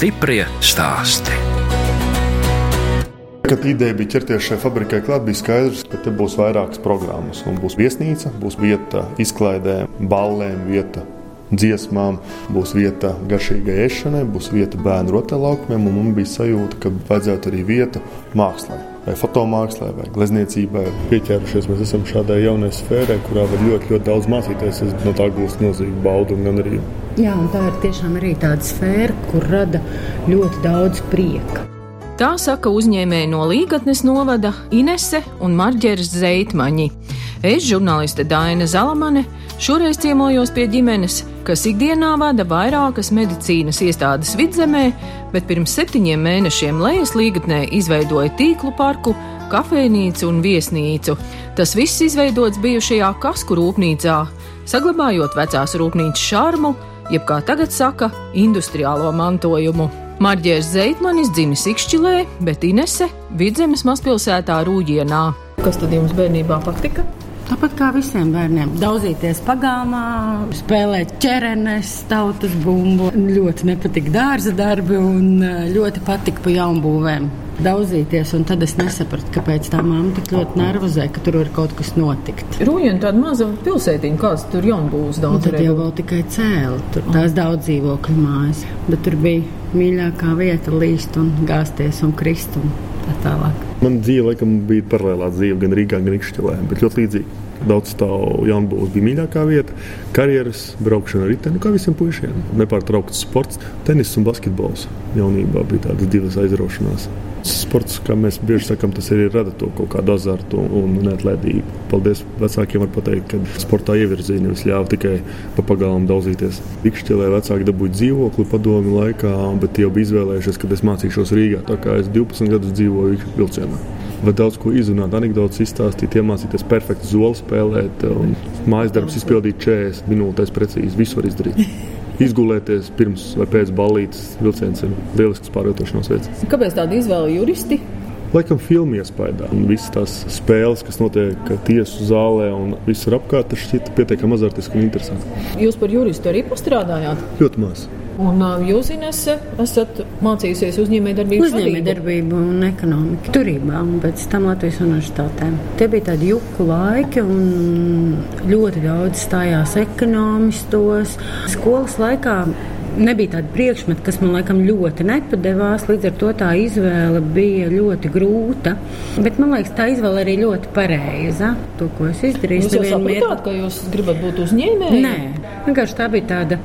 Stiprie stāsti. Kad ideja bija ķerties šai fabrikai klāt, bija skaidrs, ka te būs vairākas programmas. Un būs viesnīca, būs vieta izklaidēm, ballēm, vieta dziesmām, būs vieta garšīgai ēšanai, būs vieta bērnu rotaļlaukumiem, mums bija sajūta, ka vajadzētu arī vieta mākslā. Vai fotomākslā, vai glezniecībai. Pieķērušies mēs esam šādai jaunai sfērai, kurā var ļoti, ļoti daudz mācīties. Es no tā gūstu milzīgu baudu un gandarījumu. Jā, un tā ir tiešām arī tāda sfēra, kur rada ļoti daudz prieka. Tā saka uzņēmēji no Līgatnes novada Inese un Marģeras Zeitmaņi. Es, žurnāliste Daina Zalamane, šoreiz ciemojos pie ģimenes, kas ikdienā vada vairākas medicīnas iestādes vidzemē, bet pirms septiņiem mēnešiem Lejas Līgatnē izveidoja tīklu parku, kafejnīcu un viesnīcu. Tas viss izveidots bijušajā kasku rūpnīcā, saglabājot vecās rūpnīcas šarmu, jeb kā tagad saka, industriālo mantojumu. Marģērs Zeitmanis dzimis Ikšķilē, bet Inese Vidzemes mazpilsētā Rūģienā. Kas tad jums bērnībā patika? Tāpat kā visiem bērniem, daudzīties pagāmā, spēlēt ķerenes, tautas bumbu. Ļoti nepatika dārza darbi un eh, ļoti patika pa jaunbūvēm. Daudzīties, un tad es nesapratu, kāpēc tā mamma tik ļoti nervozē, ka tur var kaut kas notikt. Rūjien tāda maza pilsētiņa, kāds tur jaunbūs Un daudz. tad jau vēl tikai cēlā, tur tās daudz dzīvokļu mājas. Bet tur bija mīļākā vieta līst un gāzties un krist un tā tālāk. Man dzīve laikam bija paralēlā dzīve gan Rīgā, gan Rīgšķilē, bet ļoti līdzīga. Daudz stāvu jaunbūvs bija mīļākā vieta, karjeras, braukšana ar riteni, nu, kā visiem puišiem. Nepārtraukts sports, tenis un basketbols. Jaunībā bija tādas divas aizraušanās. Sports, kā mēs bieži sakām, tas arī rada to kaut kādu azartu un neatlaidību. Paldies vecākiem, var pateikt, ka sportā ievirzīja nevis ļāva tikai pa pagalām daudzīties. Rīgšķilē vecāki dabūja dzīvokli padomu laikā, bet jau bija izvēlējušies, kad es mācīšos Rīgā. Tā kā es 12 gadus dzīvoju vilcienā. Var daudz ko izrunāt, anekdotas izstāstīt, iemācīties perfekti zoli spēlēt, un mājas darbus izpildīt 40 minūtēs precīzi. Visu var izdarīt. Izgulēties pirms vai pēc balītes vilciens ir lielisks pārvietošanās veids. Kāpēc tāda izvēle juristi? Laikam filmu iespējā. Visas tās spēles, kas notiek tiesu zālē un viss ir apkārt, tas šķiet pietiekami azartiski un interesanti. Jūs par juristu arī pastrādājāt? Ļoti maz. Un jūs, Inese, esat mācījusies uzņēmējdarbības Uzņēmējdarbība un ekonomika turībā un pēc tam Latvijas universitātē. Tie bija tādi juku laiki un ļoti daudz stājās ekonomistos. Skolas laikā nebija tāda priekšmeta, kas man laikam ļoti nepadevās. Līdz ar to tā izvēle bija ļoti grūta. Bet man liekas, tā izvēle arī ļoti pareiza. To, ko es izdarīju, nevienu mirkli- sapratāt, ka jūs gribat būt uzņēmēji? Nē, vienkārši tā bija tāda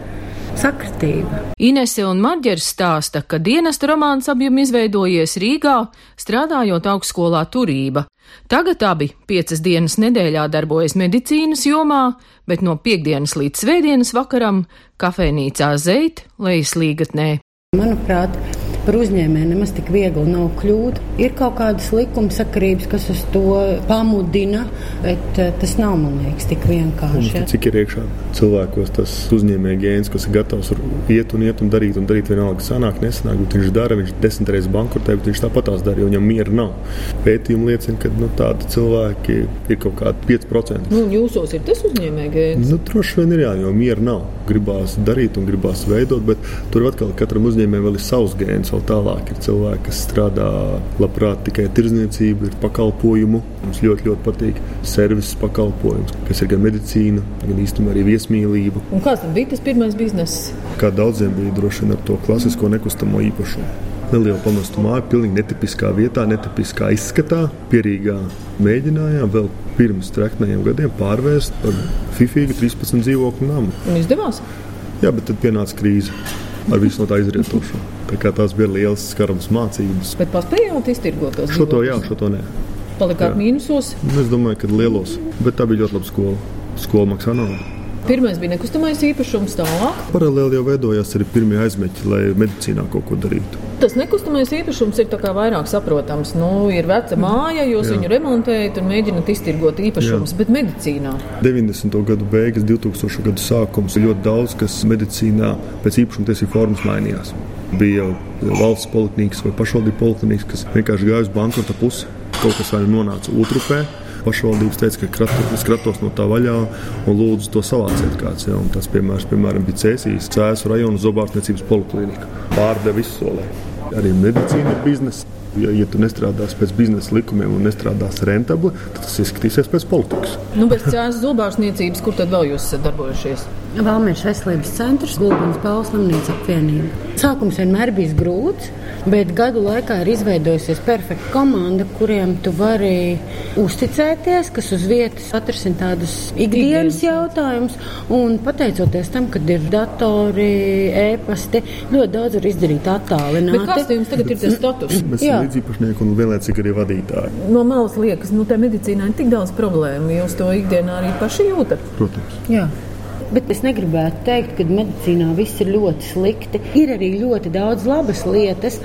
sakritība. Inese un Marģers stāsta, ka dienesta romāns abiem izveidojies Rīgā, strādājot augstskolā turība. Tagad abi piecas dienas nedēļā darbojas medicīnas jomā, bet no piekdienas līdz svētdienas vakaram kafejnīcā Zeit lejas līgatnē. Manuprāt, par uzņēmēju nemaz tik viegli nav kļūt. Ir kaut kādas likumsakarības, kas uz to pamudina, bet eh, tas nav, man liekas, tik vienkārši. ja. Cik ir iekšā cilvēkos tas uzņēmēja gēns, kas ir gatavs iet un iet un darīt, un darīt vienalga, sanāk, nesanāk, bet viņš dara, viņš desmit reizes bankrotē, bet viņš tāpat tās dara, jo viņam miera nav. Pētījumi liecina, ka nu, tādi cilvēki ir kaut kādi 5%. Nu, jūsos ir tas uzņēmēji Nu, droši vien ir jā, jo miera nav. Gribās darīt un gribās veidot, bet tur atkal katram uzņēmējam vēl ir savs gēns. Vēl tālāk ir cilvēki, kas strādā labprāt tikai tirzniecību, ir pakalpojumu. Mums ļoti, ļoti patīk servises pakalpojums, kas ir gan medicīna, gan īstenībā arī viesmīlība. Un kāds tad bija tas pirmais bizness? Kā daudziem bija droši vien ar to klasisko nekustamo īpašumu. Nelielu pamestu māju, pilnīgi netipiskā vietā, netipiskā izskatā, pierīgā. Mēģinājām vēl pirms treknējiem gadiem pārvērst par fifīgu 13 dzīvokļu namu. Un izdevās? Jā, bet tad pienāca krīze ar visu no tā izrietošo. Tā tās bija liels skarabas mācības. Bet paspējāt iztirgot tos Šo to jā, šo to nē. Palikāt jā. mīnusos. Nu, Es domāju, ka lielos, bet tā bija ļoti laba skola. Skola maksā naudu. Pirmais bija nekustamais īpašums, tālāk. Paralēli jau veidojās arī pirmie aizmeķi, lai medicīnā kaut ko darītu. Tas nekustamais īpašums ir vairāk saprotams. Nu, ir veca māja, jūs Jā. viņu remontējat un mēģināt iztirgot īpašumus, bet medicīnā. 90. gadu beigas, 2000. gadu sākums ļoti daudz, kas medicīnā pēc īpašuma tiesību formas mainījās. Bija valsts poliklīnikas vai pašvaldību poliklīnikas, kas vienkārši gāja uz bankrota pusi. Kaut kas vai nonāca otrupē, pašvaldības teica, ka kratu, es kratos no tā vaļā un lūdzu to savāciet kāds. Ja? Un tas piemērs, piemēram, bija Cēsīs, Cēsu rajona zobārstniecības poliklīnika. Pārdeva izsolē. Arī medicīna ir biznesa. Ja, ja tu nestrādāsi pēc biznesa likumiem un nestrādāsi rentabli, tad tas izskatīsies pēc politikas. Nu, bez cēlās zobārstniecības, kur tad vēl jūs esat darbojušies? Valmīras veselības centrs, Gulbens Pauls slimnīca apvienība. Sākums vienmēr bijis grūts, bet gadu laikā ir izveidojusies perfekta komanda, kuriem tu vari uzticēties, kas uz vietas atrisina tādus ikdienas jautājumus. Un pateicoties tam, ka ir datori, e-pasti, ļoti daudz var izdarīt attālināti. Kāds jums tagad ir tas status? Mēs esam līdziepašnieki un vienlaicīgi arī vadītāji. No malas liekas, nu, tā medicīnā ir tik daudz problēmu. Jūs to ikdienā arī paši jūtat? Protams. Jā. Bet es negribētu teikt, ka medicīnā viss ir ļoti slikti. Ir arī ļoti daudz labas lietas.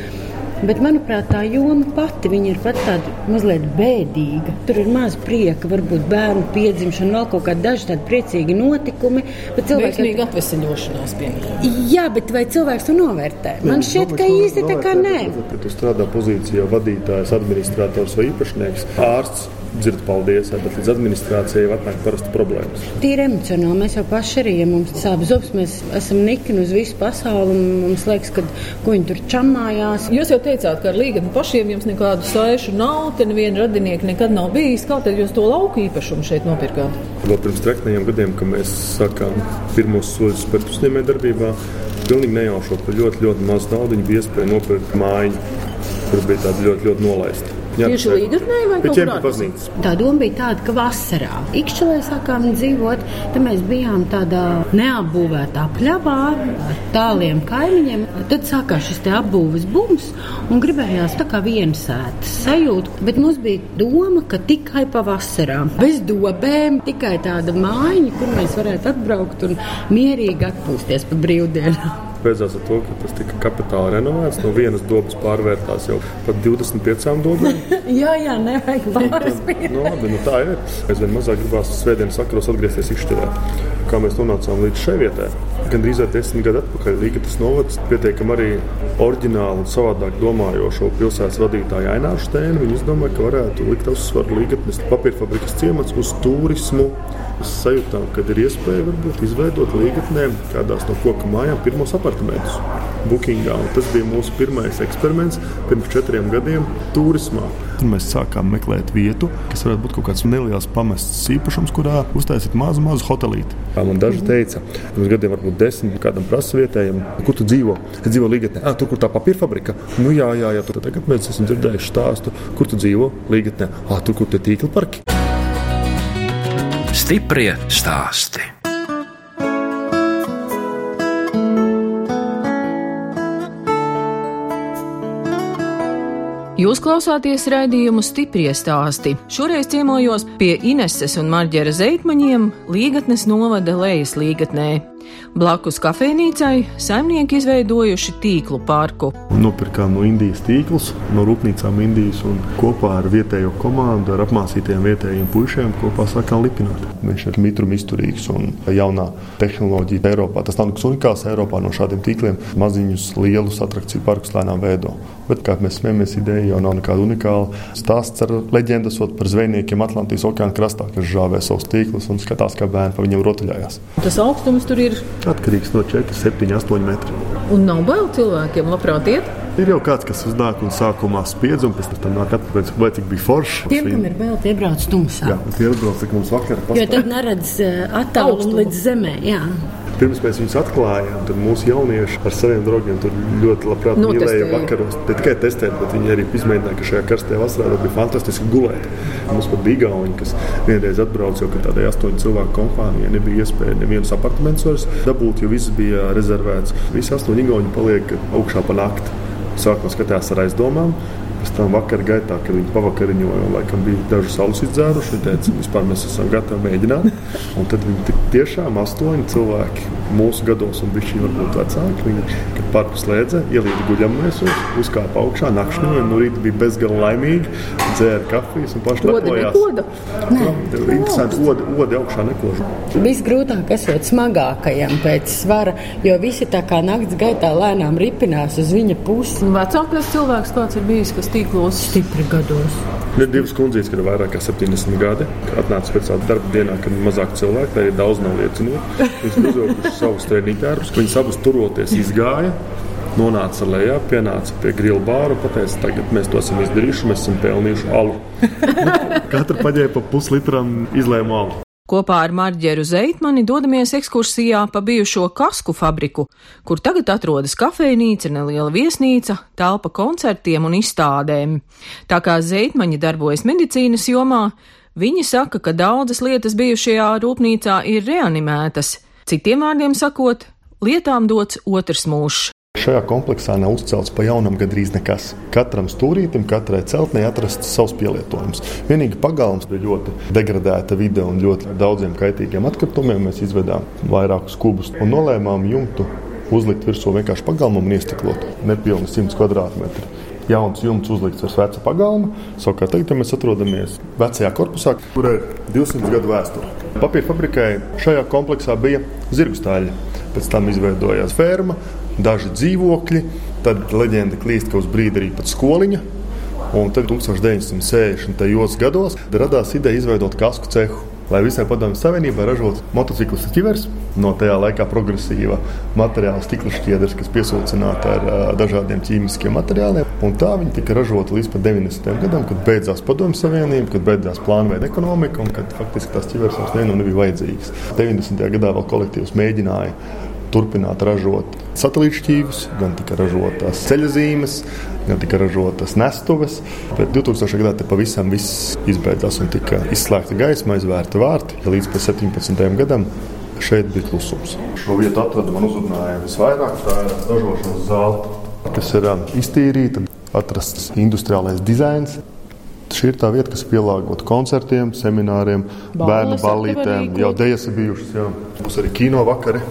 Bet, manuprāt, tā joma pati ir pat tāda mazliet bēdīga. Tur ir maz prieka, varbūt bērnu piedzimšana, vēl kaut kādi daži tādi priecīgi notikumi. Bet cilvēks ir atvesaļošanās, piemēram. Jā, bet vai cilvēks to novērtē? Man šķiet, ka īsti tā kā nē. Kad tu strādā pozīcijā vadītājs, administrators vai īpašnieks, ārsts dzird paldies, bet līdz administrācijai jau atnāk parasti problēmas. Tīri emocionāli mēs jau paši arī, ja mums sāp zobs, mēs esam nikni uz visu pasauli un mums liekas, ka ko viņi tur čamājās. Jūs jau teicāt, ka ar līgatu pašiem jums nekādu saišu nav, te neviena radinieka nekad nav bijis. Kā tad jūs to lauku īpašumu šeit nopirkāt? Vēl pirms treknējiem gadiem, kad mēs sākām pirmos soļus pēc uzņēmē darbībā, pilnīgi nejaušot par ļoti, ļoti mazu naudu, bija iespēja nopirkt māju, kur bija tāda ļoti, ļoti nolaista. Tieši līgatnē vai kaut kur baznīcas? Tā doma bija tāda, ka vasarā Ikšķelē sākām dzīvot, tad mēs bijām tādā neapbūvētā pļavā ar tāliem kaimiņiem. Tad sākās šis te apbūves bums un gribējās tā kā viensētas sajūta, bet mums bija doma, ka tikai pavasarā, bez dobēm, tikai tāda mājiņa, kur mēs varētu atbraukt un mierīgi atpūsties pa brīvdienām beidzās ar to, ka tas tika kapitāli renovēts. No vienas dobas pārvērtās jau par 25 dobām. jā, jā, nevajag pāris pieejas. nu, labi, nu tā ir. Aizvien mazāk gribās svētdienas vakaros atgriezties Ikšķirē. Kā mēs nonācām līdz šai vietai? Gan drīz desmit gadu atpakaļ Līgas novads pietiekami arī oriģināli un savādāk domājošo pilsētas vadītāju Aināru Stēnu. Viņi izdomāja, ka varētu likt uzsvaru Līgas papīra fabrikas ciemats uz turismu Mēs sajūtām, ka ir iespēja varbūt, izveidot līgatnē kādās no koku mājām pirmos apartamentus. Bookingā. Un tas bija mūsu pirmais eksperiments pirms četriem gadiem turismā. Un mēs sākām meklēt vietu, kas varētu būt kaut kāds neliels pamests īpašums, kurā uztaisīt mazu, mazu hotelīti. Kā man daži teica, pirms gadiem, varbūt desmit, kādam prasa vietējiem, kur tu dzīvo. Es dzīvoju Ligatnē, ah, tur, kur tā papīra fabrika. Nu, jā, jā, jā, tur tagad mēs esam dzirdējuši stāstu, kur tu dzīvo Ligatnē. Ah, tur, kur tie tīkla parki. Stiprie stāsti. Jūs klausāties raidījumu stipri stāstī. Šoreiz ciemojos pie Ineses un Marģera Zeitmaņiem Līgatnes novada lejas līgatnē. Blakus kafejnīcai saimnieki izveidojuši tīklu parku. Nopirkām no Indijas tīklus, no rūpnīcām Indijas un kopā ar vietējo komandu, ar apmācītiem vietējiem puišiem kopā sākām lipināt. Viņš ir mitruma izturīgs un jaunā tehnoloģija Eiropā. Tas nav nekas unikāls Eiropā no šādiem tīkliem. Maziņus, lielus attrakciju parkus lēnām veido. Bet, kā mēs smējamies, ideja jau nav nekāda unikāla. Stāsts ar leģendas par zvejniekiem Atlantijas okeāna krastā, kas žāvē savus tīklus un skatās, kā bērni pa viņiem rotaļājās. Tas augstums tur ir Atkarīgs no 4, 7, 8 metru. Un nav bail cilvēkiem, labprāt, iet. Ir jau kāds, kas uznāk un sākumā spiedz, un pēc tam nāk atpakaļ, vai cik bija forši. Tiem, kam ir bail, tie brauc tumsā. Jā, tie atbrauc, cik mums vakar pastāv. Jo tad neredz eh, attālumu līdz zemē. Jā. Pirms mēs viņus atklājām, tad mūsu jaunieši ar saviem draugiem tur ļoti labprāt mīlēja vakaros. Ne tikai testēt, bet viņi arī izmēģināja, ka šajā karstajā vasarā bija fantastiski gulēt. Mums pat bija gauņi, kas vienreiz atbrauca jau tādai astoņu cilvēku kompānijai. Nebija iespēja nevienas apartamentus vairs dabūt, jo viss bija rezervēts. Visi astoņi gauņi paliek augšā pa nakti. Sākumā skatījās ar aizdomām, Pēc tam vakarā gaitā, kad viņi pavakariņoja, laikam bija daži saules izdzēruši, viņi teica, vispār mēs esam gatavi mēģināt. Un tad viņi tiešām astoņi cilvēki mūsu gados, un viņi varbūt vecāki, viņi, parku slēdza, ielīda guļamaisos, uzkāpa augšā, nakšņoja, no rīta bija bezgalīgi laimīgi, dzēra kafijas un paši lepojās. Nē, interesanti, odi, odi augšā nekožu. Visgrūtāk esot smagākajam pēc svara, jo visi tā kā nakts gaitā lēnām ripinās uz viņa pusi. Vecākais cilvēks kāds ir bijis, kas tīklos stipri gados. Ir divas kundzes, kad ir vairāk kā 70 gadi. Atnāca pēc tāda darba dienā, kad ir mazāk cilvēku, tā ir daudz nav liecinieku. Viņas uzvilkuši savus treniņu tērpus, viņas abas turoties izgāja. Nonāca lejā, pienāca pie grila bāra un teica, tagad mēs to esam izdarījuši, mēs esam pelnījuši alu. Katra paģēra pa puslitram izlēma alu. Kopā ar Marģeru Zeitmani dodamies ekskursijā pa bijušo kasku fabriku, kur tagad atrodas kafejnīca, neliela viesnīca, telpa koncertiem un izstādēm. Tā kā Zeitmaņa darbojas medicīnas jomā, viņi saka, ka daudzas lietas bijušajā rūpnīcā ir reanimētas. Citiem vārdiem sakot, lietām dots otrs mūžs. Šajā kompleksā nav uzcelts pa jaunam gandrīz nekas. Katram stūrītam, katrai celtnei atrasts savs pielietojums. Vienīgi pagalms bija ļoti degradēta vide un ļoti daudziem kaitīgiem atkritumiem. Mēs izvedām vairākus kubus un nolēmām jumtu uzlikt virsū vienkārši pagalmam un iestiklot nepilni 100 kvadrātmetru. Jauns jumts uzlikts virs veca pagalma. Savukārt, tagad ja mēs atrodamies vecajā korpusā, kur ir 200 gadu vēsture. Papīra fabrikai šajā kompleksā bija zirgu stāļi. Pēc tam izveidojās ferma, daži dzīvokļi. Tad leģenda klīst, ka uz brīdi arī pat skoliņa. Un tad 1960. gados radās ideja izveidot kasku cehu, lai visai padomju savienībai ražotu motociklu ķivers. No tajā laikā progresīva materiāla stikla šķiedras, kas piesūcināta ar uh, dažādiem ķīmiskiem materiāliem. Un tā viņi tika ražota līdz 90. gadam, kad beidzās padomju savienība, kad beidzās plānveida ekonomika un kad faktiski tās ķiveres vairs nebija vajadzīgas. 90. gadā vēl kolektīvs mēģināja turpināt ražot satelītšķīvus, gan tika ražotas ceļzīmes, gan tika ražotas nestuves. Bet 2000. gadā pavisam viss izbeidzās un tika izslēgta gaisma, aizvērta vārti. Ja līdz 17. gadam šeit bija klusums. Šo vietu atrada man uzrunāja visvairāk. Tā ir ražošanas zāle, kas ir um, iztīrīta, atrasts industriālais dizains. Šī ir tā vieta, kas pielāgota koncertiem, semināriem, bērnu ballītēm. Jau dēļas ir bijušas, jā. Būs arī kino vakari.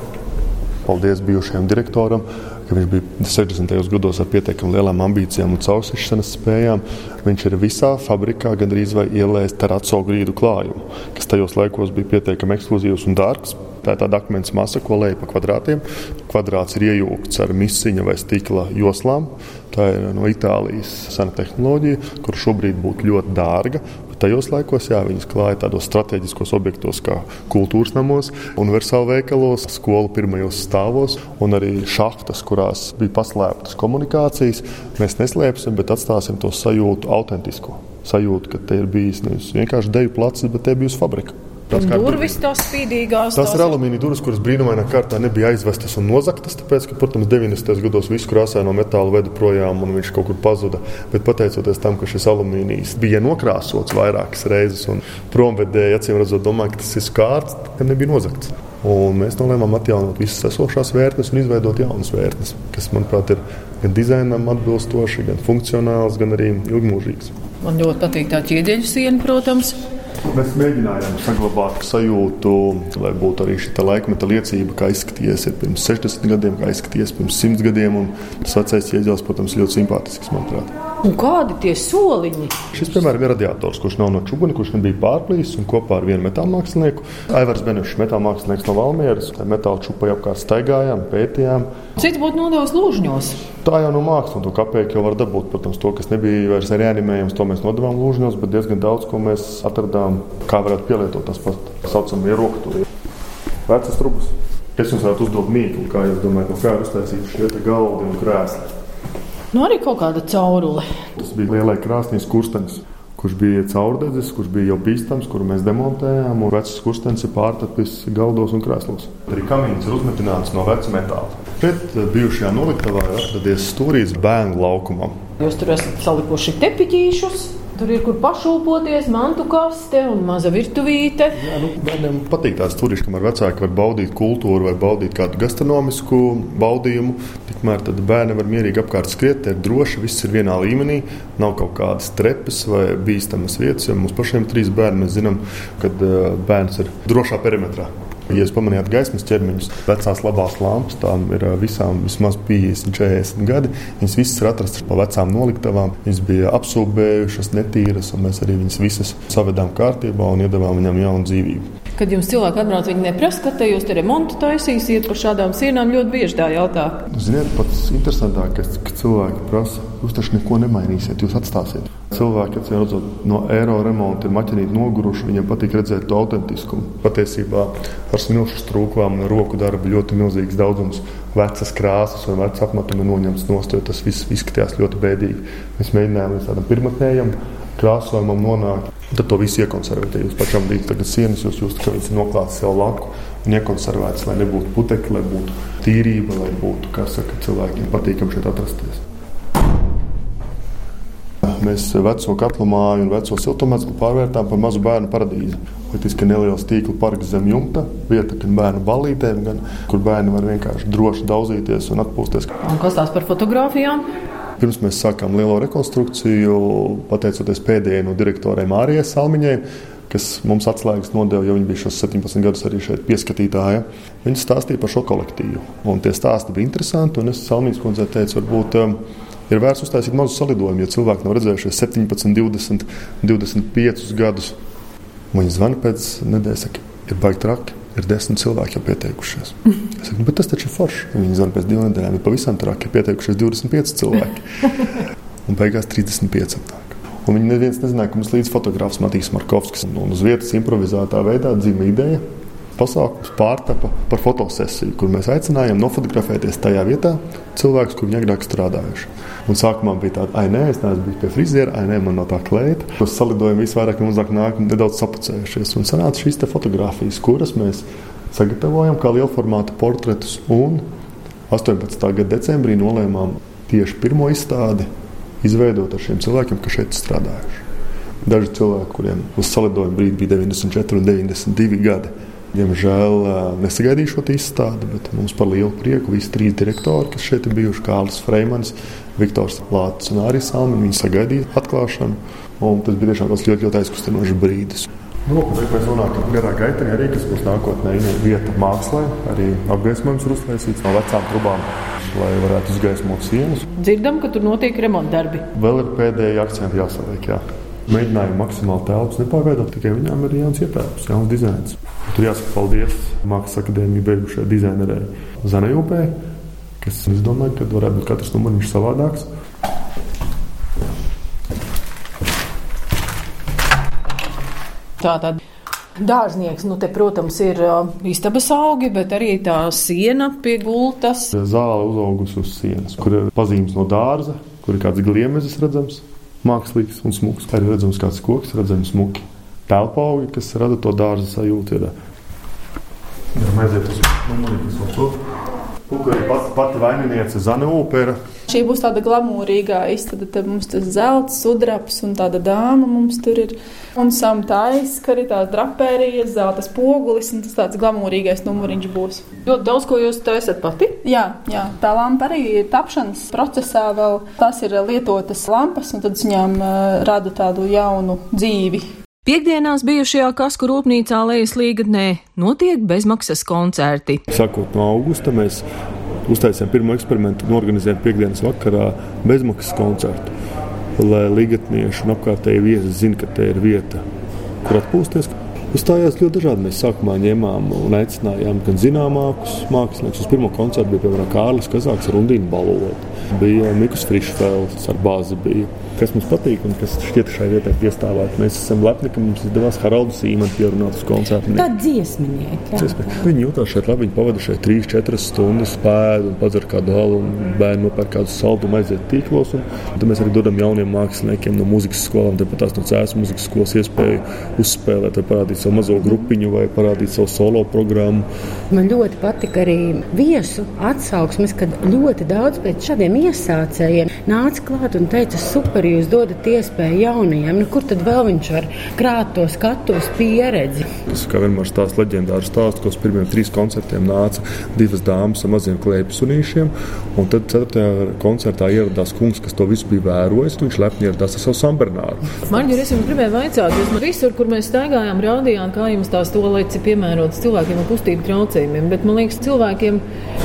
Paldies bijušajam direktoram, ka viņš bija 60. gados ar pietiekami lielām ambīcijām un caursišanas spējām. Viņš ir visā fabrikā gandrīz vai ielējis teraco grīdu klājumu, kas tajos laikos bija pietiekami ekskluzīvs un dārgs. Tā ir tāda akmens masa, ko lej pa kvadrātiem. Kvadrāts ir iejūgts ar misiņa vai stikla joslām. Tā ir no Itālijas sena tehnoloģija, kur šobrīd būtu ļoti dārga, Tajos laikos jā, viņas klāja tādos strateģiskos objektos, kā kultūras namos, universāla veikalos, skolu pirmajos stāvos un arī šahtas, kurās bija paslēptas komunikācijas. Mēs neslēpsim, bet atstāsim to sajūtu autentisku. Sajūtu, ka te ir bijis nevis vienkārši deju placis, bet te bijusi fabrika. Tās durvis, tās spīdīgās. Tās, ir alumīnija durvis, kuras brīnumainā kārtā nebija aizvestas un nozagtas. Tāpēc, ka, protams, 90. gados visu krāsāja no metāla veda projām un viņš kaut kur pazuda. Bet pateicoties tam, ka šis alumīnijs bija nokrāsots vairākas reizes un promvedēji, acīm redzot, domāja, ka tas ir skārts, ka nebija nozagts. Un mēs nolēmām atjaunot visas esošās vērtnes un izveidot jaunas vērtnes, kas, manuprāt, ir gan dizainam atbilstoši, gan funkcionāls, gan arī ilgmūžīgs. Man ļoti patīk tā ķieģeļu siena, protams. Mēs mēģinājām saglabāt sajūtu, lai būtu arī šī laikmeta liecība, kā izskatījies pirms 60 gadiem, kā izskatījies pirms 100 gadiem. Tas vecais ieģēlis, protams, ļoti simpātisks, manuprāt. Un kādi tie soliņi? Šis, piemēram, ir radiators, kurš nav no čūska, kurš nebija pārplīsis un kopā ar vienu metāla mākslinieku. Aivars Benešs, metāla mākslinieks no Valmieras, metāla čūpai apkārt staigājām, pētījām. Cits būtu nodevis lūžņos. Tā jau no mākslas, un to kapeiku jau var dabūt. Protams, to, kas nebija vairs reanimējams, to mēs nodevām lūžņos, bet diezgan daudz ko mēs atradām, kā varētu pielietot tās pats saucamie rokturi. Vecas trubas. Es jums varētu uzdot mīklu, kā jūs domājat, no kā ir uztaisīti šie galdi un krēsli. Nu, arī kaut kāda caurule. Tas bija lielais krāsnīs kurstenis kurš bija caurdedzis, kurš bija jau bīstams, kuru mēs demontējām. Vecais kurstenis ir pārtapis galdos un krēslos. Arī kamīns ir uzmetināts no veca metāla. Pret eh, bijušajā noliktavā ir atradies stūrīs bērnu laukumam. Jūs tur esat salikuši tepiķīšus. Tur ir kur pašūpoties, mantu kaste un maza virtuvīte. Jā, nu, bērniem patīk tās turīšas, kamēr vecāki var baudīt kultūru vai baudīt kādu gastronomisku baudījumu. Tikmēr bērni var mierīgi apkārt skriet, ir droši, viss ir vienā līmenī. Nav kaut kādas trepes vai bīstamas vietas. Ja mums pašiem trīs bērni, mēs zinām, ka eh, bērns ir drošā perimetrā. Ja jūs pamanījāt gaismas ķermeņus, vecās labās lampas, tām ir visām vismaz 50, 40 gadi. Viņas visas ir atrastas pa vecām noliktavām. Viņas bija apsūdzējušas, netīras, un mēs arī viņas visas savedām kārtībā un iedavām viņām jaunu dzīvību. Kad jums cilvēki atbrauc, viņi neprasa, ka te jūs te remontu taisīsiet par šādām sienām. Ļoti bieži tā jautā. Ziniet, pats interesantākais, ka cilvēki prasa, jūs taču neko nemainīsiet, jūs atstāsiet. Cilvēki, kas redzot, no eiro remonta ir maķinīti noguruši, viņiem patīk redzēt to autentiskumu. Patiesībā ar smilšu strūklām un roku darbu ļoti milzīgs daudzums vecas krāsas un vecas apmetumi noņemts nost, jo tas viss izskatījās ļoti bēdīgi. Mēs mēģinājām līdz tādam pirmotnējam krāsojumam nonākt. Tad to visu iekonservēt. Ja jūs pašam dīķat tagad sienas, jūs jūtat, ka viņas ir noklātas jau laku un iekonservētas, lai nebūtu putekļi, lai būtu tīrība, lai būtu, kā saka, cilvēkiem patīkami šeit atrasties. Mēs veco katlu māju un veco siltumnīcu pārvērtām par mazu bērnu paradīzi. Faktiski neliels tīkla parks zem jumta, vieta gan bērnu ballītēm, gan kur bērni var vienkārši droši daudzīties un atpūsties. Un kas tās par fotografijām? Pirms mēs sākām lielo rekonstrukciju, pateicoties pēdējai no direktoriem Mārijai Salmiņai, kas mums atslēgas nodeva, jo viņi bija šos 17 gadus arī šeit pieskatītāji. Viņi stāstīja par šo kolektīvu. Un tie stāsti bija interesanti. Es Salmīnas kundzei teicu, varbūt um, ir vērts uztaisīt mazu salidojumu, jo cilvēki nav redzējuši 17, 20, 25 gadus. Viņi zvana pēc nedēļas, saka, ir baigi traki ir desmit cilvēki jau pieteikušies. Es saku, nu, tas taču ir forši. Viņi zina, pēc divām nedēļām ir pavisam traki, ir pieteikušies 25 cilvēki. Un beigās 35 apnāk. Un viņi neviens nezināja, ka mums līdz fotogrāfs Matīs Markovskis un uz vietas improvizētā veidā dzima ideja. Pasākums pārtapa par fotosesiju, kur mēs aicinājām nofotografēties tajā vietā cilvēkus, kur viņi agrāk strādājuši. Un sākumā bija tāda, ah, nē, es neesmu bijis pie friziera, ah, nē, man no tā kleita. Mēs salidojam visvairāk, un mazāk nāk nedaudz sapucējušies. Un sanāca šīs fotogrāfijas, kuras mēs sagatavojam kā lielformāta portretus. Un 18. gada decembrī nolēmām tieši pirmo izstādi izveidot ar šiem cilvēkiem, kas šeit strādājuši. Daži cilvēki, kuriem uz salidojuma brīdi bija 94 un 92 gadi, Diemžēl nesagaidīju šo izstādi, bet mums par lielu prieku visi trīs direktori, kas šeit bijuši, Kārlis Freimans, Viktors Lācis un arī Salmīns, viņi sagaidīja atklāšanu. Tas bija tiešām ļoti, ļoti aizkustinošs brīdis. Nu, mēs runājam garā gaitā, arī kas būs nākotnē vieta mākslā, arī apgaismojums ir uztaisīts no vecām trubām. Lai varētu izgaismot sienas. Dzirdam, ka tur notiek remontdarbi. Vēl ir pēdējie akcenti jāsaliek. Jā mēģinājumu maksimāli telpas nepārveidot, tikai viņām ir jauns ietērps, jauns dizains. Tur jāsaka paldies Mākslas akadēmiju beigušai dizainerei Zanajūpē, kas, es domāju, ka varētu būt katrs numuriņš savādāks. Tātad Dārznieks, nu, te, protams, ir istabas augi, bet arī tā siena pie gultas. Zāle uzaugusi uz sienas, kur ir pazīmes no dārza, kur ir kāds gliemezis redzams mākslīgs un smūgs. Arī redzams, kāds koks, redzams, smuki. Telpaugi, kas rada to dārza sajūtu. Ir, ja mēs aiziet uz numuri, kas vēl to. Lūk, arī pati, vaininiece Zana Upera Šī būs tāda glamūrīgā izstāde. Tad mums tas zelts, sudrabs un tāda dāma mums tur ir. Un samtais, ka arī tās drapērijas, zelta spogulis un tas tāds glamūrīgais numuriņš būs. Ļoti daudz, ko jūs taisat pati? Jā, jā, tā lampa arī ir tapšanas procesā vēl. Tas ir lietotas lampas un tad viņām uh, rada tādu jaunu dzīvi. Piektdienās bijušajā kasku rūpnīcā Lejas līgatnē notiek bezmaksas koncerti. Sakot no augusta mēs uztaisījām pirmo eksperimentu un organizējām piekdienas vakarā bezmaksas koncertu. Lai līgatnieši un apkārtēji viesi zinātu, ka te ir vieta, kur atpūsties. Uzstājās ļoti dažādi. Mēs sākumā ņēmām un aicinājām gan zināmākus māksliniekus. Uz pirmo koncertu bija piemēram Kārlis Kazāks ar Undīnu Balotu, bija Mikls Frišfelds ar bāzi. Bija kas mums patīk un kas šķiet šai vietai piestāvēt. Mēs esam lepni, ka mums izdevās Haraldu Sīmanu pierunāt uz koncertu. Tā dziesminieki. Viņi jutās šeit labi, viņi pavada šeit 3-4 stundas, pēd un padzer kādu halu un bērnu nopērk kādu saldumu, aiziet tīklos. Un, un tad mēs arī dodam jauniem māksliniekiem no muzikas skolām, tepat tās no cēlas muzikas skolas iespēju uzspēlēt vai parādīt savu mazo grupiņu vai parādīt savu solo programmu. Man ļoti patika arī viesu atsauksmes, kad ļoti daudz pēc šādiem iesācējiem nāca klāt un teica, super, jūs dodat iespēju jaunajiem. Nu, kur tad vēl viņš var krāt to skatuves pieredzi? Tas kā vienmēr stāsta leģendārs stāsts, ka uz pirmiem trīs koncertiem nāca divas dāmas ar maziem klēpsunīšiem. Un tad ceturtajā koncertā ieradās kungs, kas to visu bija vērojis. Viņš lepni ieradās ar savu sambernāru. Man ir, es jums gribēju vaicāt, jūs man visur, kur mēs staigājām, rādījām, kā jums tās tolēts ir piemērotas cilvēkiem ar kustību traucējumiem. Bet man liekas, cilvēkiem,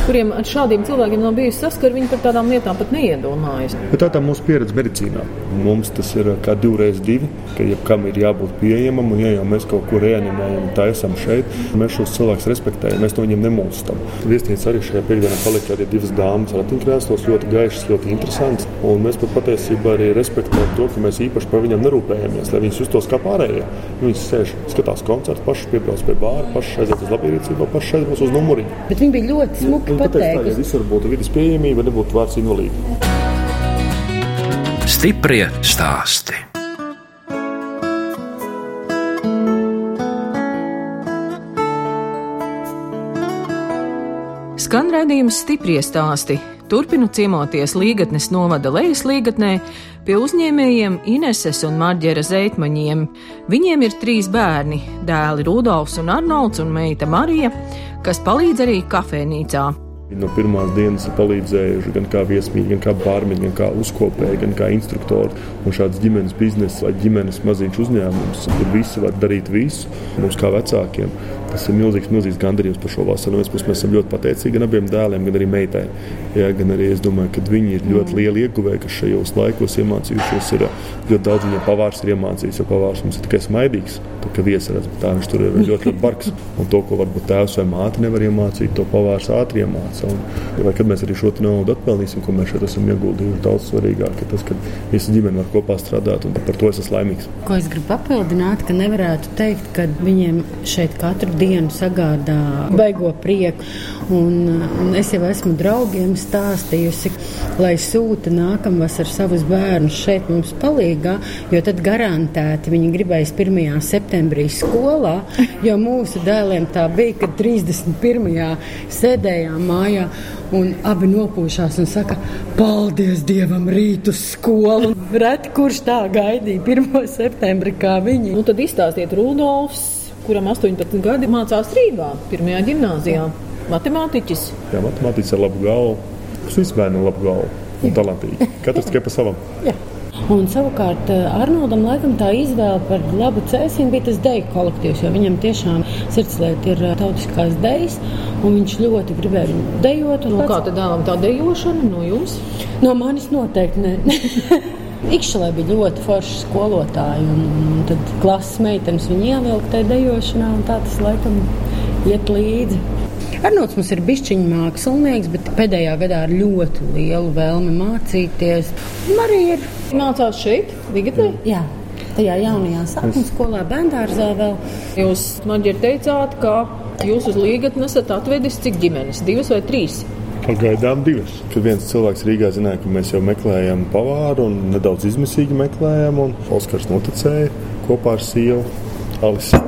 kuriem ar šādiem cilvēkiem nav bijusi saskara, viņi par tādām lietām pat neiedomājas. Bet tā ir mūsu pieredze medicīnā. Mums tas ir kā divreiz divi, ka jebkam ir jābūt pieejamam. Un, ja jau mēs kaut ko reanimējam tā esam šeit. Mēs šos cilvēkus respektējam, mēs no viņiem nemulstam. Viesnīca arī šajā piekdienā palika arī divas dāmas ratiņkrēslos, ļoti gaišas, ļoti interesantas. Un mēs pat patiesībā arī respektējam to, ka mēs īpaši par viņiem nerūpējamies, lai viņi justos kā pārējie. Viņi sēž, skatās koncertu, paši piebrauc pie bāra, paši aiziet uz labierīcību, paši aiziet uz numuriņu. Bet viņi bija ļoti smuki pateikti. Ja visur būtu vidas pieejamība, nebūtu vārds invalīdi. Stiprie stāsti. Skan redzējums stiprie stāsti. Turpinu ciemoties Līgatnes novada lejas līgatnē pie uzņēmējiem Ineses un Marģera Zeitmaņiem. Viņiem ir trīs bērni - dēli Rudolfs un Arnolds un meita Marija, kas palīdz arī kafejnīcā. No pirmās dienas ir palīdzējuši gan kā viesmīļi, gan kā bārmeņi, gan kā uzkopēji, gan kā instruktori. Un šāds ģimenes biznesa vai ģimenes maziņš uzņēmums, kur visi var darīt visu, mums kā vecākiem. Tas ir milzīgs, milzīgs gandarījums par šo vasaru. Mēs, mēs esam ļoti pateicīgi gan abiem dēliem, gan arī meitai. Jā, gan arī es domāju, ka viņi ir ļoti lieli ieguvēji, kas šajos laikos iemācījušies. Ir ļoti daudz viņiem pavārs ir iemācījis, jo pavārs mums ir tikai smaidīgs. Tā kā viesaras, bet tā viņš tur ir ļoti, ļoti bargs. Un to, ko varbūt tēvs vai māte nevar iemācīt, to pavārs ātri iemāca. Un, vai kad mēs arī šo naudu atpelnīsim, ko mēs šeit esam ieguldījuši, daudz svarīgāk ir tas, ka visa ģimene var kopā strādāt. Par to es esmu laimīgs. Ko es gribu papildināt, ka nevarētu teikt, ka viņiem šeit katru dienu sagādā baigo prieku. Un, un es jau esmu draugiem stāstījusi, lai sūta nākamvasar savus bērnus šeit mums palīgā, jo tad garantēti viņi gribēs 1. septembrī skolā, jo mūsu dēliem tā bija, kad 31. sēdējām mājā. Un abi nopūšās un saka, paldies Dievam, rīt uz skolu. Reti kurš tā gaidīja 1. septembri kā viņi. Nu, tad izstāstiet Rudolfs, kuram 18 gadi mācās Rīgā, pirmajā gimnājā. Matemātiķis. Jā, matemātiķis ar labu galvu. Kas vispār ar labu galvu un talantīgi. Katrs tikai pa savam. Jā. Un savukārt Arnoldam laikam tā izvēle par labu cēsienu bija tas deju kolektīvs, jo viņam tiešām sirdslieta ir tautiskās dejas, un viņš ļoti gribēja viņu dejot. Nu, kā tad dēlam tā dejošana no jums? No manis noteikti ne. Ikšķelē bija ļoti forši skolotāji, un, un tad klases meitenes viņu ievilka tajā dejošanā, un tā tas laikam iet līdzi. Arnolds mums ir bišķiņš mākslinieks, bet pēdējā gadā ar ļoti lielu vēlmi mācīties. Marija ir mācās šeit, Vigatē? Jā. Tajā jaunajā sākuma skolā, bērngārzā vēl. Jūs man ir teicāt, ka jūs uz līgatni esat atvedis cik ģimenes? Divas vai trīs? Pagaidām divas. Kad viens cilvēks Rīgā zināja, ka mēs jau meklējam pavāru un nedaudz izmisīgi meklējam, un Oskars noticēja kopā ar sievu Alisu.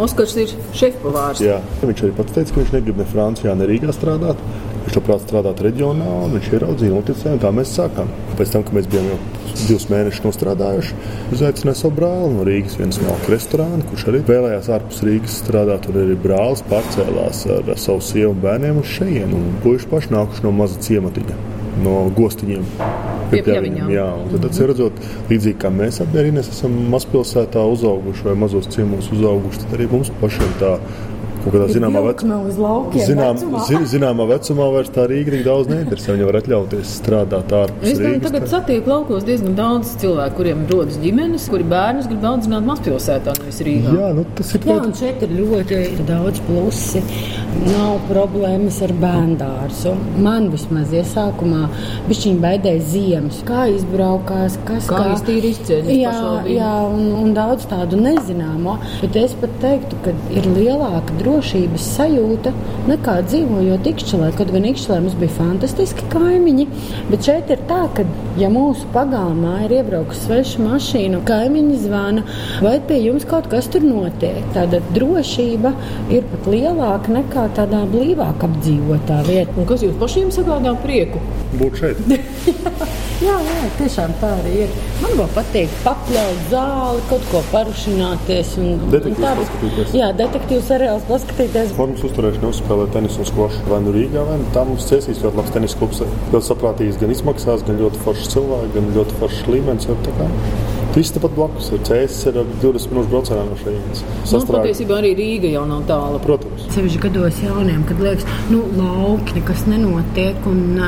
Oskars ir šefpavārs. Jā, viņš arī pats teica, ka viņš negrib ne Francijā, ne Rīgā strādāt. Viņš labprāt strādāt reģionā, un viņš ieraudzīja, noticēja, un tā mēs sākām. Pēc tam, kad mēs bijām jau divus mēnešus nostrādājuši, uzaicināja savu brāli no Rīgas, viens smalku restorānu, kurš arī vēlējās ārpus Rīgas strādāt. Tur arī brālis pārcēlās ar, savu sievu un bērniem uz šejienu, un puiši paši nākuši no maza ciematiņa, no gostiņiem. Pie pļaviņām. Jā, un tad, redzot, līdzīgi kā mēs arī esam mazpilsētā uzauguši vai mazos ciemos uzauguši, tad arī mums pašiem tā kaut kādā zināmā vecumā, zinām, vecumā. Zi, zināmā vecumā vairs tā Rīga tik daudz neinteresē. Viņi var atļauties strādāt ārpus es Rīgas. Tagad tā. satieku laukos diezgan daudz cilvēku, kuriem rodas ģimenes, kuri bērnus grib audzināt mazpilsētā, nevis Rīgā. Jā, nu, tas ir Jā, un šeit ir ļoti daudz plusi. Nav problēmas ar bērndārzu. Man vismaz iesākumā bišķiņ baidēja ziemas. Kā izbraukās, kas kā, kā iztīri izceļas. Jā, jā un, un daudz tādu nezināmo. Bet es pat teiktu, ka ir lielāka drošības sajūta nekā dzīvojot Ikšķelē. Kaut gan Ikšķelē mums bija fantastiski kaimiņi, bet šeit ir tā, ka ja mūsu pagalmā ir iebraukusi sveša mašīna, kaimiņi zvana, vai pie jums kaut kas tur notiek. Tāda drošība ir pat lielāka nekā tādā blīvāk apdzīvotā vietā. Un kas jums pašiem sagādā prieku? Būt šeit. jā, jā, tiešām tā arī ir. Man vēl patīk papļaut zāli, kaut ko parušināties. Un, detektīvs un paskatīties. Jā, detektīvs seriāls paskatīties. Formas uzturēšana uzspēlē tenisu un skvošu. Vai nu Rīgā, vai nu tā mums ciesīs ļoti labs tenis klubs. Ļoti saprātīgs gan izmaksās, gan ļoti foršs cilvēks, gan ļoti foršs līmenis. Viss tepat blakus ir cēsis ar 20 minūšu braucienā no šejienes. Nu, patiesībā arī Rīga jau nav tālu. Protams. Sevišķi gados jauniem, kad liekas, nu, lauki nekas nenotiek. Un,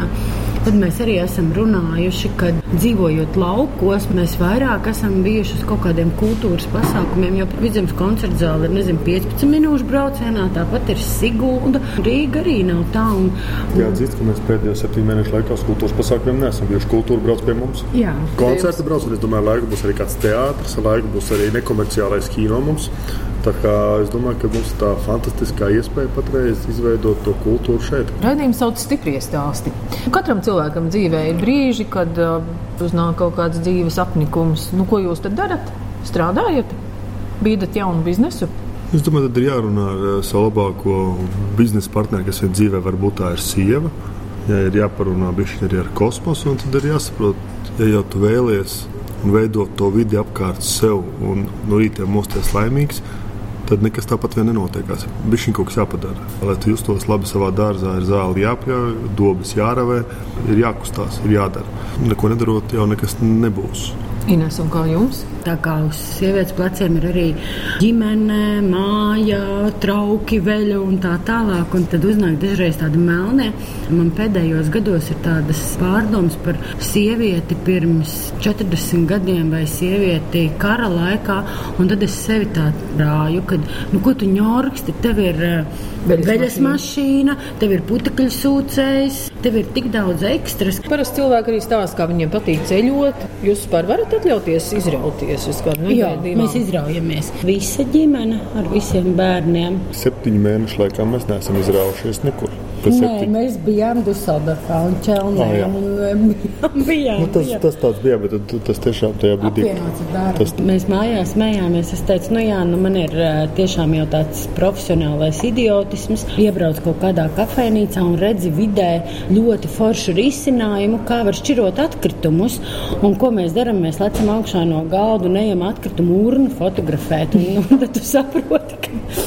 Tad mēs arī esam runājuši, ka dzīvojot laukos, mēs vairāk esam bijuši uz kaut kādiem kultūras pasākumiem. Jo vidzemes koncerta zāle ir nezinu, 15 minūšu braucienā, tāpat ir Sigulda. Rīga arī nav tā. Un, un... Jāatzīst, ka mēs pēdējo septiņu mēnešu laikā uz kultūras pasākumiem neesam bijuši. Kultūra brauc pie mums. Jā, koncerta brauc, un es domāju, laiku būs arī kāds teātris, laiku būs arī nekomerciālais kino mums. Tā kā es domāju, ka mums tā fantastiskā iespēja patreiz izveidot to kultūru šeit. Radījums sauc stiprie stāsti. Katram cilvēkam dzīvē ir brīži, kad uh, uznāk kaut kāds dzīves apnikums. Nu, ko jūs tad darat? Strādājat, bīdat jaunu biznesu? Es domāju, tad ir jārunā ar uh, savu labāko biznesa partneri, kas ir dzīvē, varbūt tā ir sieva. Ja ir jāparunā arī ar kosmosu, tad ir jāsaprot, ja jau tu vēlies un veidot to vidi apkārt sev un no rīta mosties laimīgs, tad nekas tāpat vien nenotiekās. Viņš kaut kas jāpadara. Lai tu justos labi savā dārzā, ir zāle jāpļauj, dobas jāravē, ir jākustās, ir jādara. Neko nedarot, jau nekas nebūs. Ines, un kā jums? Tā kā uz sievietes pleciem ir arī ģimene, māja, trauki, veļa un tā tālāk. Un tad uznāk dažreiz tādi melnie. Man pēdējos gados ir tādas pārdomas par sievieti pirms 40 gadiem vai sievieti kara laikā. Un tad es sevi tā rāju, ka, nu, ko tu ņorksti, tev ir uh, veļas mašīna, tev ir putekļu sūcējs, tev ir tik daudz ekstras. Parasti cilvēki arī stāsta, kā viņiem patīk ceļot. Jūs vispār varat atļauties izrauties uz kādu no Jā, mēs izraujamies. Visa ģimene ar visiem bērniem. Septiņu mēnešu laikā mēs neesam izraujušies nekur. Nē, mēs bijām Dusseldorfā un Čelnē. Ah, un, bijām, nu, tas, tas tāds bija, bet tas tiešām tajā brīdī. Tas... Mēs mājās smējāmies. Es teicu, nu jā, nu man ir tiešām jau tāds profesionālais idiotisms. Iebrauc kaut kādā kafejnīcā un redzi vidē ļoti foršu risinājumu, kā var šķirot atkritumus. Un ko mēs darām? Mēs lecam augšā no galda un ejam atkritumu urnu fotografēt. Un, un tad tu saproti, ka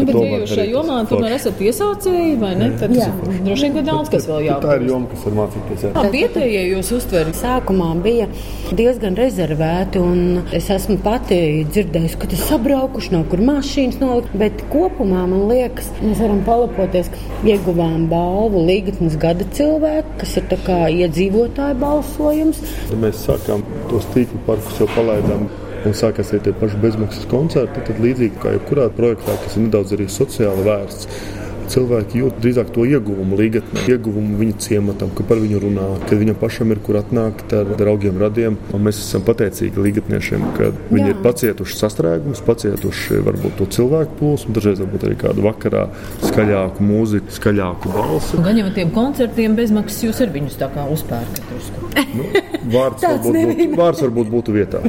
Nu, bet, ja jūs šajā jomā tomēr esat piesaucēji, vai ne? Tad jā. droši vien, ka daudz kas vēl jāapgūst. Tā ir joma, kas var mācīties. Jā. Vietējie jūs uztverat? Sākumā bija diezgan rezervēti, un es esmu pati dzirdējusi, ka tas sabraukuši nav kur mašīnas nolikt, bet kopumā man liekas, mēs varam palapoties, ka ieguvām balvu līgatnes gada cilvēku, kas ir tā kā iedzīvotāju balsojums. Ja mēs sākām tos tīklu parkus jau palaidām un sākās arī tie paši bezmaksas koncerti, tad līdzīgi kā jebkurā projektā, kas ir nedaudz arī sociāli vērsts, cilvēki jūt drīzāk to ieguvumu līgatnē, ieguvumu viņa ciematam, ka par viņu runā, ka viņam pašam ir kur atnākt ar draugiem, radiem. Un mēs esam pateicīgi līgatniešiem, ka viņi Jā. ir pacietuši sastrēgumus, pacietuši varbūt to cilvēku plūsmu, dažreiz varbūt arī kādu vakarā skaļāku mūziku, skaļāku balsi. Gan jau ar tiem koncertiem bezmaksas jūs ar viņus tā kā uzpērkat. Nu, vārds, varbūt būtu, vārds varbūt būtu vietā.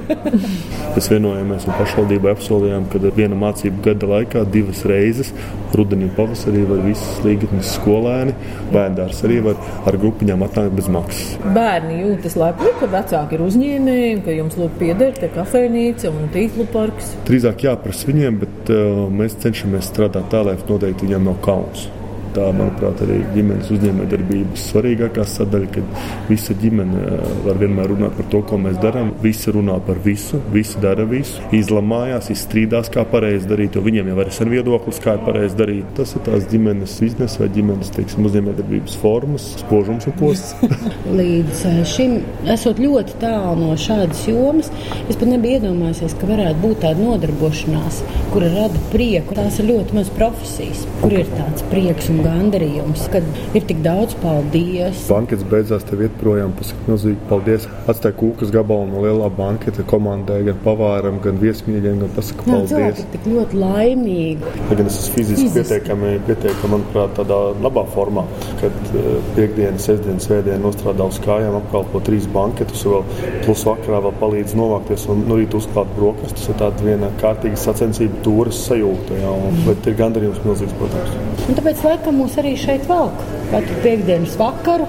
Mēs vienojāmies un pašvaldībai apsolījām, ka viena mācību gada laikā divas reizes, rudenī pavasarī, var visas līgatnes skolēni, bērndārs arī var ar grupiņām atnākt bez maksas. Bērni jūtas lepni, ka vecāki ir uzņēmēji, ka jums lūk pieder te kafejnīca un tīklu parks. Drīzāk jāprasa viņiem, bet uh, mēs cenšamies strādāt tā, lai noteikti viņiem nav kauns. Tā, manuprāt, arī ģimenes uzņēmējdarbības svarīgākā sadaļa, kad visa ģimene eh, var vienmēr runāt par to, ko mēs darām. Visi runā par visu, visi dara visu, izlamājās, izstrīdās, kā pareizi darīt, jo viņiem jau ir sen viedoklis, kā ir pareizi darīt. Tas ir tās ģimenes biznesa vai ģimenes teiksim, uzņēmējdarbības formas, spožums un posts. Līdz eh, šim esot ļoti tālu no šādas jomas, es pat nebiju iedomājies, ka varētu būt tāda nodarbošanās, kura rada prieku. Tās ir ļoti maz profesijas, kur ir tāds prieks un gandarījums, kad ir tik daudz paldies. Bankets beidzās, tev iet projām, pasaka milzīgi paldies. Atstāja kūkas gabalu no lielā banketa komandai, gan pavāram, gan viesmīļiem, gan pasaka paldies. Jā, cilvēki ir tik ļoti laimīgi. Ja gan es esmu fiziski, fiziski. pietiekami, pietiekami, manuprāt, tādā labā formā, kad uh, piekdiena, sestdiena, svētdiena nostrādā uz kājām, apkalpo trīs banketus, vēl plus vakarā vēl palīdz novākties un no rīta uzklāt brokastis. Tāda viena kārtīga sacensība, tūras sajūta, jā, un, bet ir gandarījums milzīgs, protams. Un tāpēc laikam ka mūs arī šeit velk. Katru piekdienas vakaru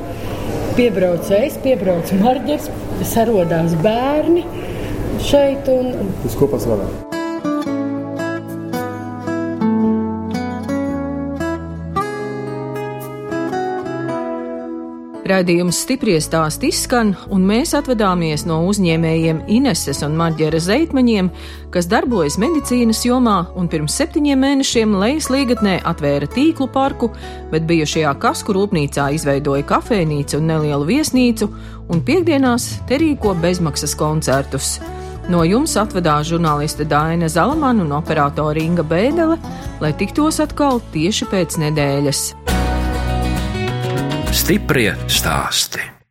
piebrauc es, piebrauc marģers, sarodās bērni šeit. Un... Jūs kopā strādājat? Radījums stipri stāst izskan, un mēs atvadāmies no uzņēmējiem Ineses un Marģera Zeitmaņiem, kas darbojas medicīnas jomā un pirms septiņiem mēnešiem Lejas līgatnē atvēra tīklu parku, bet bijušajā kasku rūpnīcā izveidoja kafejnīcu un nelielu viesnīcu, un piekdienās te rīko bezmaksas koncertus. No jums atvedās žurnāliste Dāna Zalamana un operātore Inga Bēdele, lai tiktos atkal tieši pēc nedēļas. Stiprie stāsti.